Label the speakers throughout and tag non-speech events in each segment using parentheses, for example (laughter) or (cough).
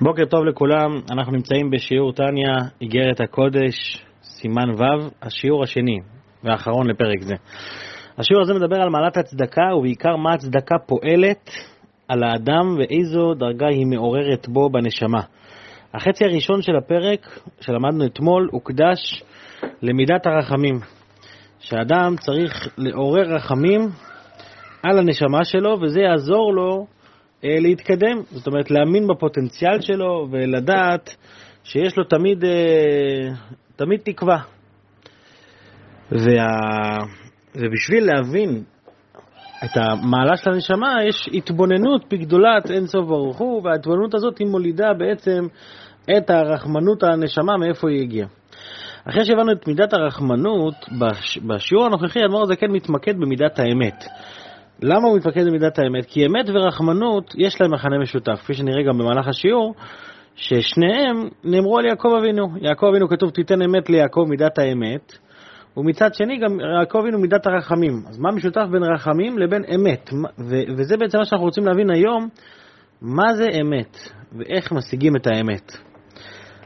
Speaker 1: בוקר טוב לכולם, אנחנו נמצאים בשיעור טניה, איגרת הקודש, סימן ו', השיעור השני והאחרון לפרק זה. השיעור הזה מדבר על מעלת הצדקה ובעיקר מה הצדקה פועלת על האדם ואיזו דרגה היא מעוררת בו בנשמה. החצי הראשון של הפרק שלמדנו אתמול הוקדש למידת הרחמים, שאדם צריך לעורר רחמים על הנשמה שלו וזה יעזור לו להתקדם, זאת אומרת להאמין בפוטנציאל שלו ולדעת שיש לו תמיד, אה, תמיד תקווה. וה... ובשביל להבין את המעלה של הנשמה, יש התבוננות בגדולת אין סוף ברוך הוא, וההתבוננות הזאת היא מולידה בעצם את הרחמנות הנשמה, מאיפה היא הגיעה. אחרי שהבנו את מידת הרחמנות, בשיעור הנוכחי האדמו"ר הזה כן מתמקד במידת האמת. למה הוא מתמקד במידת האמת? כי אמת ורחמנות יש להם מכנה משותף, כפי שנראה גם במהלך השיעור, ששניהם נאמרו על יעקב אבינו. יעקב אבינו כתוב תיתן אמת ליעקב מידת האמת, ומצד שני גם יעקב אבינו מידת הרחמים. אז מה משותף בין רחמים לבין אמת? וזה בעצם מה שאנחנו רוצים להבין היום, מה זה אמת, ואיך משיגים את האמת.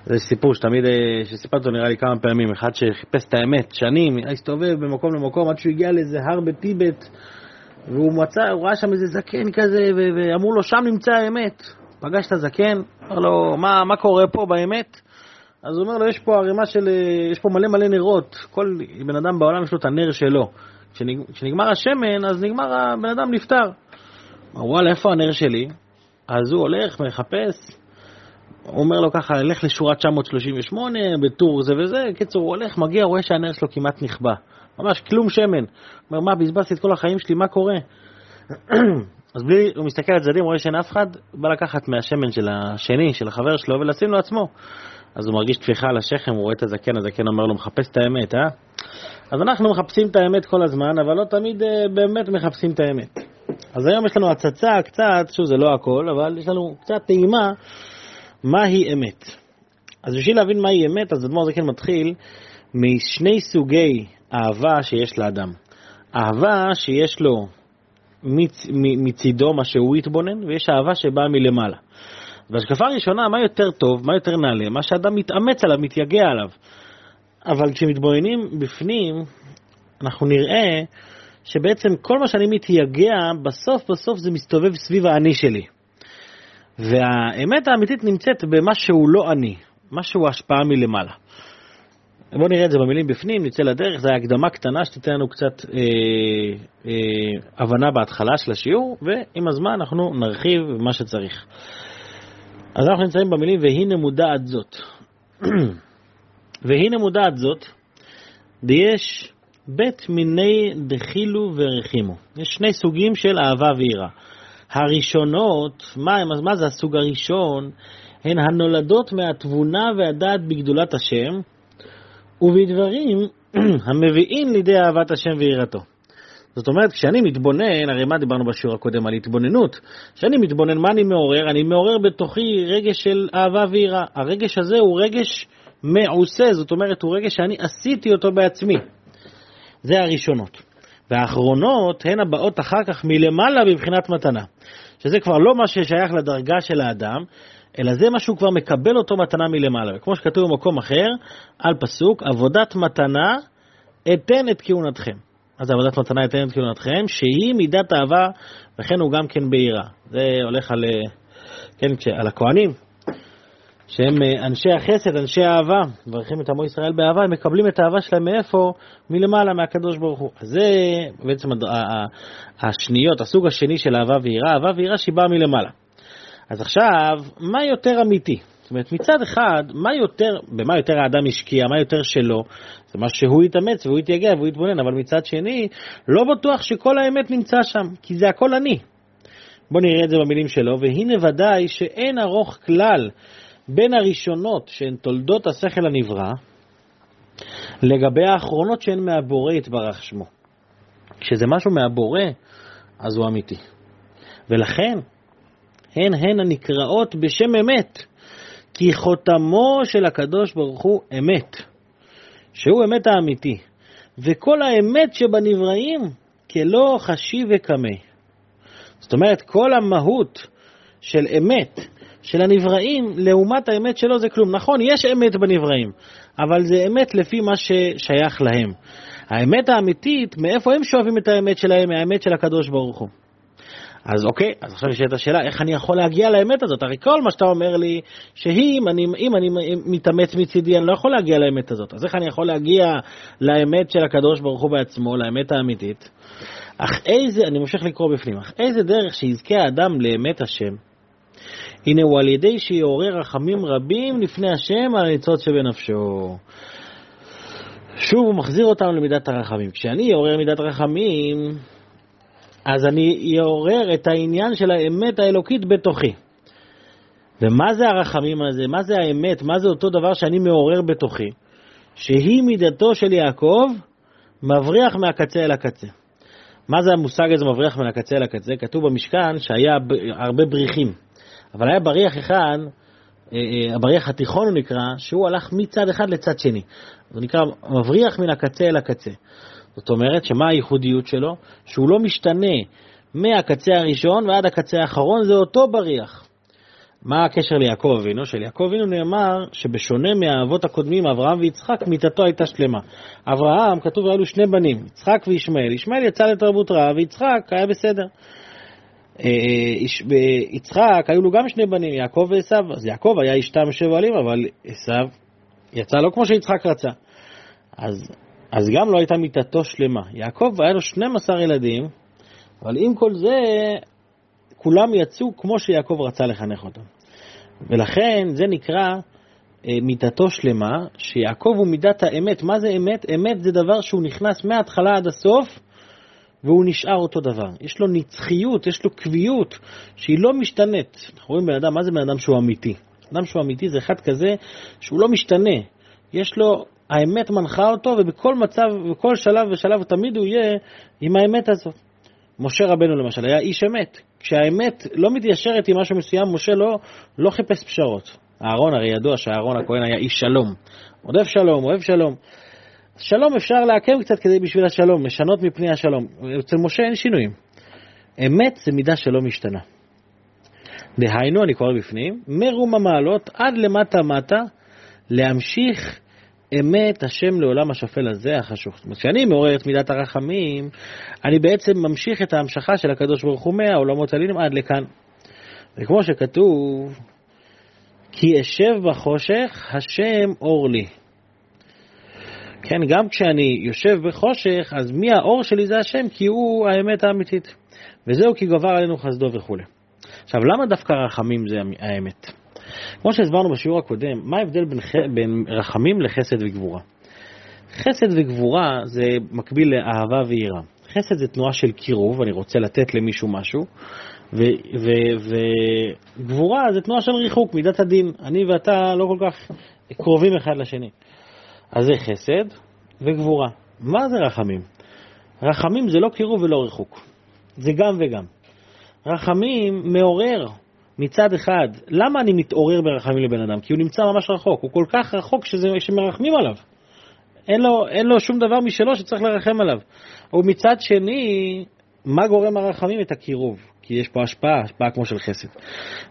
Speaker 1: זה סיפור שתמיד, אה, שסיפרתי אותו נראה לי כמה פעמים, אחד שחיפש את האמת, שנים, הסתובב במקום למקום עד שהוא הגיע לאיזה הר בטיבט, והוא מצא, הוא ראה שם איזה זקן כזה, ואמרו לו, שם נמצא האמת. פגש את הזקן, אמר לו, מה, מה קורה פה באמת? אז הוא אומר לו, יש פה ערימה של, יש פה מלא מלא נרות, כל בן אדם בעולם יש לו את הנר שלו. כשנגמר השמן, אז נגמר, הבן אדם נפטר. אמר, וואלה, איפה הנר שלי? אז הוא הולך, מחפש, אומר לו ככה, לך לשורה 938, בטור זה וזה, קיצור, הוא הולך, מגיע, רואה שהנר שלו כמעט נכבה. ממש כלום שמן. אומר, מה, בזבזתי את כל החיים שלי, מה קורה? (clears throat) אז בלי, הוא מסתכל על הצדדים, רואה שאין אף אחד, בא לקחת מהשמן של השני, של החבר שלו, ולשים לו עצמו. אז הוא מרגיש טפיחה על השכם, הוא רואה את הזקן, הזקן אומר לו, מחפש את האמת, אה? אז אנחנו מחפשים את האמת כל הזמן, אבל לא תמיד אה, באמת מחפשים את האמת. אז היום יש לנו הצצה קצת, שוב, זה לא הכל, אבל יש לנו קצת טעימה מהי אמת. אז בשביל להבין מהי אמת, אז אדמו"ר זקן מתחיל משני סוגי אהבה שיש לאדם. אהבה שיש לו מצ, מצידו מה שהוא התבונן, ויש אהבה שבאה מלמעלה. והשקפה הראשונה, מה יותר טוב, מה יותר נעלה, מה שאדם מתאמץ עליו, מתייגע עליו. אבל כשמתבוננים בפנים, אנחנו נראה שבעצם כל מה שאני מתייגע, בסוף בסוף זה מסתובב סביב האני שלי. והאמת האמיתית נמצאת במה שהוא לא אני, משהו השפעה מלמעלה. בואו נראה את זה במילים בפנים, נצא לדרך, זו הקדמה קטנה שתיתן לנו קצת אה, אה, הבנה בהתחלה של השיעור, ועם הזמן אנחנו נרחיב מה שצריך. אז אנחנו נמצאים במילים, והנה מודעת זאת. (clears throat) והנה מודעת זאת, ויש בית מיני דחילו ורחימו. יש שני סוגים של אהבה ויראה. הראשונות, מה, מה זה הסוג הראשון? הן הנולדות מהתבונה והדעת בגדולת השם, ובדברים (clears throat) המביאים לידי אהבת השם ויראתו. זאת אומרת, כשאני מתבונן, הרי מה דיברנו בשיעור הקודם על התבוננות? כשאני מתבונן, מה אני מעורר? אני מעורר בתוכי רגש של אהבה ויראה. הרגש הזה הוא רגש מעושה, זאת אומרת, הוא רגש שאני עשיתי אותו בעצמי. זה הראשונות. והאחרונות הן הבאות אחר כך מלמעלה בבחינת מתנה. שזה כבר לא מה ששייך לדרגה של האדם, אלא זה מה שהוא כבר מקבל אותו מתנה מלמעלה. וכמו שכתוב במקום אחר, על פסוק, עבודת מתנה אתן את כהונתכם. אז עבודת מתנה אתן את כהונתכם, שהיא מידת אהבה, וכן הוא גם כן ביראה. זה הולך על, כן, על הכהנים, שהם אה, אנשי החסד, אנשי האהבה, מברכים את עמו ישראל באהבה, הם מקבלים את האהבה שלהם מאיפה? מלמעלה, מהקדוש ברוך הוא. זה בעצם השניות, הסוג השני של אהבה ויראה, אהבה ויראה שהיא באה מלמעלה. אז עכשיו, מה יותר אמיתי? זאת אומרת, מצד אחד, מה יותר, במה יותר האדם השקיע, מה יותר שלו, זה מה שהוא יתאמץ והוא יתייגע והוא יתבונן, אבל מצד שני, לא בטוח שכל האמת נמצא שם, כי זה הכל אני. בואו נראה את זה במילים שלו, והנה ודאי שאין ארוך כלל בין הראשונות שהן תולדות השכל הנברא, לגבי האחרונות שהן מהבורא יתברך שמו. כשזה משהו מהבורא, אז הוא אמיתי. ולכן, הן הן הנקראות בשם אמת, כי חותמו של הקדוש ברוך הוא אמת, שהוא אמת האמיתי, וכל האמת שבנבראים כלא חשיב וקמא. זאת אומרת, כל המהות של אמת של הנבראים לעומת האמת שלו זה כלום. נכון, יש אמת בנבראים, אבל זה אמת לפי מה ששייך להם. האמת האמיתית, מאיפה הם שואבים את האמת שלהם? מהאמת של הקדוש ברוך הוא. אז אוקיי, אז עכשיו נשאלת השאלה, איך אני יכול להגיע לאמת הזאת? הרי כל מה שאתה אומר לי, שאם אני, אם אני מתאמץ מצידי, אני לא יכול להגיע לאמת הזאת. אז איך אני יכול להגיע לאמת של הקדוש ברוך הוא בעצמו, לאמת האמיתית? אך איזה, אני ממשיך לקרוא בפנים, אך איזה דרך שיזכה האדם לאמת השם? הנה הוא על ידי שיעורר רחמים רבים לפני השם על הניצוץ שבנפשו. שוב הוא מחזיר אותנו למידת הרחמים. כשאני אעורר מידת רחמים, אז אני אעורר את העניין של האמת האלוקית בתוכי. ומה זה הרחמים הזה? מה זה האמת? מה זה אותו דבר שאני מעורר בתוכי? שהיא מידתו של יעקב מבריח מהקצה אל הקצה. מה זה המושג הזה מבריח מן הקצה אל הקצה? כתוב במשכן שהיה הרבה בריחים, אבל היה בריח אחד, אה, אה, הבריח התיכון הוא נקרא, שהוא הלך מצד אחד לצד שני. זה נקרא מבריח מן הקצה אל הקצה. זאת אומרת, שמה הייחודיות שלו? שהוא לא משתנה מהקצה הראשון ועד הקצה האחרון, זה אותו בריח. מה הקשר ליעקב אבינו? שליעקב אבינו נאמר שבשונה מהאבות הקודמים, אברהם ויצחק, מיתתו הייתה שלמה. אברהם, כתוב, היו לו שני בנים, יצחק וישמעאל. ישמעאל יצא לתרבות רעה, ויצחק היה בסדר. אה, יצחק, היו לו גם שני בנים, יעקב ועשו. אז יעקב היה איש תם יושב אוהלים, אבל עשו יצא לא כמו שיצחק רצה. אז, אז גם לא הייתה מיתתו שלמה. יעקב היה לו 12 ילדים, אבל עם כל זה, כולם יצאו כמו שיעקב רצה לחנך אותם. ולכן זה נקרא אה, מידתו שלמה, שיעקב הוא מידת האמת. מה זה אמת? אמת זה דבר שהוא נכנס מההתחלה עד הסוף, והוא נשאר אותו דבר. יש לו נצחיות, יש לו קביעות, שהיא לא משתנית. אנחנו רואים בן אדם, מה זה בן אדם שהוא אמיתי? אדם שהוא אמיתי זה אחד כזה שהוא לא משתנה. יש לו, האמת מנחה אותו, ובכל מצב, בכל שלב ושלב תמיד הוא יהיה עם האמת הזאת. משה רבנו למשל היה איש אמת. כשהאמת לא מתיישרת עם משהו מסוים, משה לא, לא חיפש פשרות. אהרון הרי ידוע שאהרון הכהן היה איש שלום. עודף שלום, אוהב שלום. שלום אפשר לעכב קצת כדי בשביל השלום, לשנות מפני השלום. אצל משה אין שינויים. אמת זה מידה שלא משתנה. דהיינו, אני קורא בפנים, מרום המעלות עד למטה מטה, להמשיך אמת השם לעולם השפל הזה החשוך. זאת אומרת, כשאני מעורר את מידת הרחמים, אני בעצם ממשיך את ההמשכה של הקדוש ברוך הוא מהעולמות עלינים עד לכאן. וכמו שכתוב, כי אשב בחושך, השם אור לי. כן, גם כשאני יושב בחושך, אז מי האור שלי זה השם, כי הוא האמת האמיתית. וזהו כי גבר עלינו חסדו וכולי. עכשיו, למה דווקא רחמים זה האמת? כמו שהסברנו בשיעור הקודם, מה ההבדל בין, בין רחמים לחסד וגבורה? חסד וגבורה זה מקביל לאהבה ויראה. חסד זה תנועה של קירוב, אני רוצה לתת למישהו משהו, וגבורה זה תנועה של ריחוק, מידת הדין. אני ואתה לא כל כך קרובים אחד לשני. אז זה חסד וגבורה. מה זה רחמים? רחמים זה לא קירוב ולא ריחוק. זה גם וגם. רחמים מעורר מצד אחד, למה אני מתעורר ברחמים לבן אדם? כי הוא נמצא ממש רחוק, הוא כל כך רחוק שזה, שמרחמים עליו. אין לו, אין לו שום דבר משלו שצריך לרחם עליו. ומצד שני, מה גורם הרחמים? את הקירוב. כי יש פה השפעה, השפעה כמו של חסד.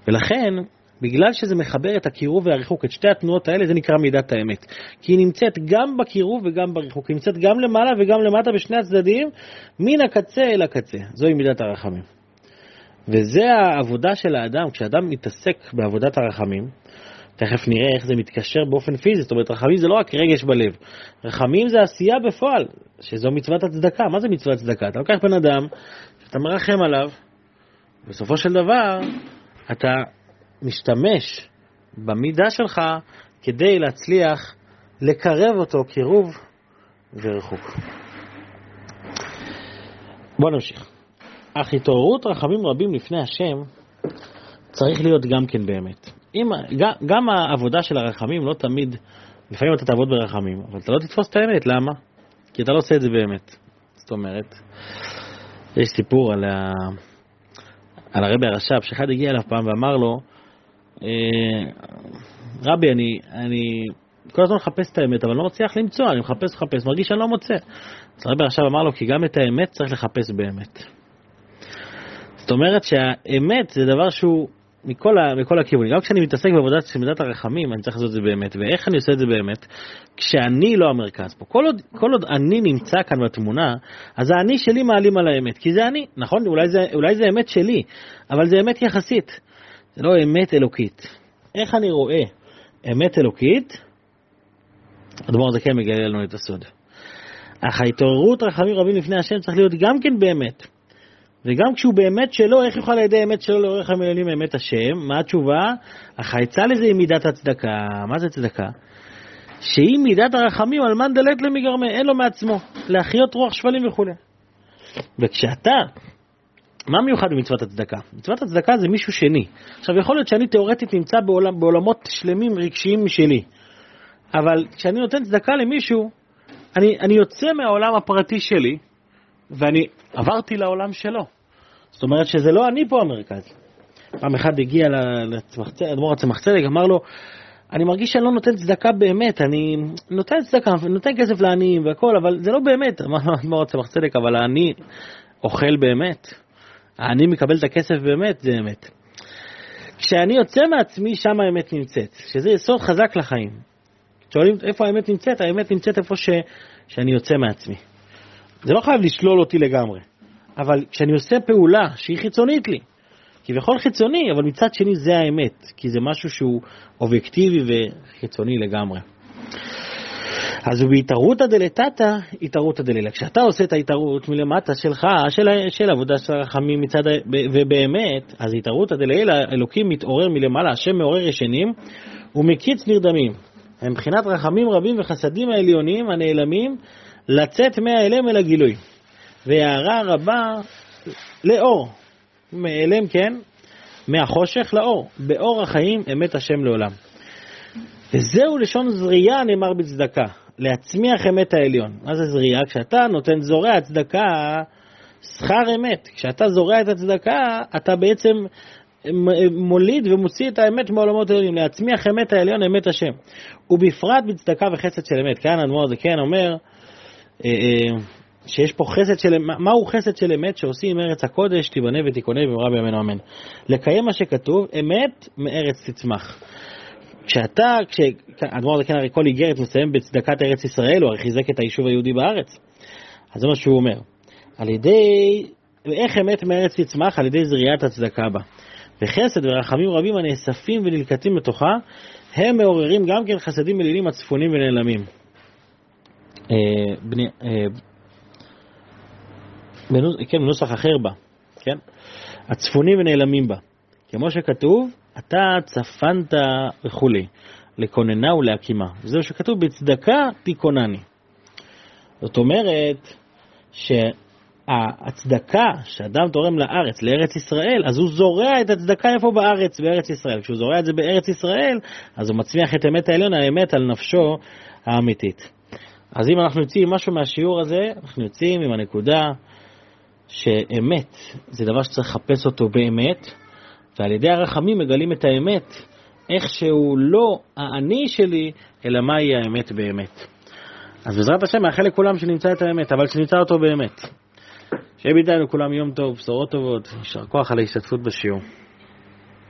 Speaker 1: ולכן, בגלל שזה מחבר את הקירוב והריחוק, את שתי התנועות האלה, זה נקרא מידת האמת. כי היא נמצאת גם בקירוב וגם בריחוק. היא נמצאת גם למעלה וגם למטה בשני הצדדים, מן הקצה אל הקצה. זוהי מידת הרחמים. וזה העבודה של האדם, כשאדם מתעסק בעבודת הרחמים, תכף נראה איך זה מתקשר באופן פיזי, זאת אומרת רחמים זה לא רק רגש בלב, רחמים זה עשייה בפועל, שזו מצוות הצדקה, מה זה מצוות צדקה? אתה לוקח בן אדם, אתה מרחם עליו, בסופו של דבר אתה משתמש במידה שלך כדי להצליח לקרב אותו קירוב וריחוק. בוא נמשיך. אך התעוררות רחמים רבים לפני השם צריך להיות גם כן באמת. אם, גם, גם העבודה של הרחמים לא תמיד, לפעמים אתה תעבוד ברחמים, אבל אתה לא תתפוס את האמת, למה? כי אתה לא עושה את זה באמת. זאת אומרת, יש סיפור על, ה... על הרבי הרש"ב, שאחד הגיע אליו פעם ואמר לו, אה, רבי, אני, אני כל הזמן מחפש את האמת, אבל לא מצליח למצוא, אני מחפש, מחפש, מרגיש שאני לא מוצא. אז הרבי הרש"ב אמר לו, כי גם את האמת צריך לחפש באמת. זאת אומרת שהאמת זה דבר שהוא מכל, ה, מכל הכיוונים. גם כשאני מתעסק בעבודת מידת הרחמים, אני צריך לעשות את זה באמת. ואיך אני עושה את זה באמת? כשאני לא המרכז פה. כל עוד, כל עוד אני נמצא כאן בתמונה, אז האני שלי מעלים על האמת. כי זה אני, נכון? אולי זה, אולי זה אמת שלי, אבל זה אמת יחסית. זה לא אמת אלוקית. איך אני רואה אמת אלוקית? אדמו"ר כן מגלה לנו את הסוד. אך ההתעוררות רחמים רבים לפני השם צריך להיות גם כן באמת. וגם כשהוא באמת שלו, איך יוכל על ידי אמת שלו לאורך המילים אמת השם? מה התשובה? העצה לזה היא מידת הצדקה. מה זה צדקה? שהיא מידת הרחמים על מאן דלת למגרמה, אין לו מעצמו, להחיות רוח שפלים וכו'. וכשאתה, מה מיוחד במצוות הצדקה? מצוות הצדקה זה מישהו שני. עכשיו, יכול להיות שאני תאורטית נמצא בעולם, בעולמות שלמים רגשיים משלי, אבל כשאני נותן צדקה למישהו, אני, אני יוצא מהעולם הפרטי שלי, ואני עברתי לעולם שלו. זאת אומרת שזה לא אני פה המרכז. פעם אחד הגיע לאדמו"ר הצמח צדק, אמר לו, אני מרגיש שאני לא נותן צדקה באמת, אני נותן צדקה, נותן כסף לעניים והכל, אבל זה לא באמת. (laughs) אמר לו אדמו"ר הצמח צדק, אבל העני אוכל באמת. העני מקבל את הכסף באמת, זה אמת. כשאני יוצא מעצמי, שם האמת נמצאת, שזה יסוד חזק לחיים. שואלים איפה האמת נמצאת, האמת נמצאת איפה ש... שאני יוצא מעצמי. זה לא חייב לשלול אותי לגמרי, אבל כשאני עושה פעולה שהיא חיצונית לי, כביכול חיצוני, אבל מצד שני זה האמת, כי זה משהו שהוא אובייקטיבי וחיצוני לגמרי. אז בהתערותא דלתתא, התערותא דלילה. כשאתה עושה את ההתערות מלמטה שלך, של, של עבודה של הרחמים מצד, ובאמת, אז התערותא דלילה, אלוקים מתעורר מלמעלה, השם מעורר ישנים ומקיץ נרדמים. מבחינת רחמים רבים וחסדים העליונים הנעלמים לצאת מהאלם אל הגילוי. והערה רבה לאור, מאלם כן, מהחושך לאור, באור החיים אמת השם לעולם. וזהו לשון זריעה נאמר בצדקה, להצמיח אמת העליון. מה זה זריעה? כשאתה נותן זורע צדקה, שכר אמת. כשאתה זורע את הצדקה, אתה בעצם מוליד ומוציא את האמת מעולמות העליונים, להצמיח אמת העליון, אמת השם. ובפרט בצדקה וחסד של אמת. כאן אדמו"ר זה כן אומר שיש פה חסד של, מהו חסד של אמת שעושים ארץ הקודש, תיבנה ותיכונה במהרה בימינו אמן. לקיים מה שכתוב, אמת מארץ תצמח. כשאתה, כשאדמו"ר זה כן הרי כל איגרת מסיים בצדקת ארץ ישראל, הוא הרי חיזק את היישוב היהודי בארץ. אז זה מה שהוא אומר. על ידי, איך אמת מארץ תצמח? על ידי זריעת הצדקה בה. וחסד ורחמים רבים הנאספים ונלקטים לתוכה, הם מעוררים גם כן חסדים מלינים הצפונים ונעלמים. אה, בני, אה, בנוס, כן, בנוסח אחר בה, כן? הצפונים ונעלמים בה. כמו שכתוב, אתה צפנת וכולי, לכוננה ולהקימה. זהו שכתוב, בצדקה תיכונני. זאת אומרת, ש... ההצדקה שאדם תורם לארץ, לארץ ישראל, אז הוא זורע את הצדקה איפה בארץ, בארץ ישראל. כשהוא זורע את זה בארץ ישראל, אז הוא מצמיח את אמת העליון, האמת על נפשו האמיתית. אז אם אנחנו יוצאים עם משהו מהשיעור הזה, אנחנו יוצאים עם הנקודה שאמת זה דבר שצריך לחפש אותו באמת, ועל ידי הרחמים מגלים את האמת, איך שהוא לא האני שלי, אלא מהי האמת באמת. אז בעזרת השם מאחל לכולם שנמצא את האמת, אבל שנמצא אותו באמת. שיהיה בידינו כולם יום טוב, בשורות טובות, יישר כוח על ההשתתפות בשיעור.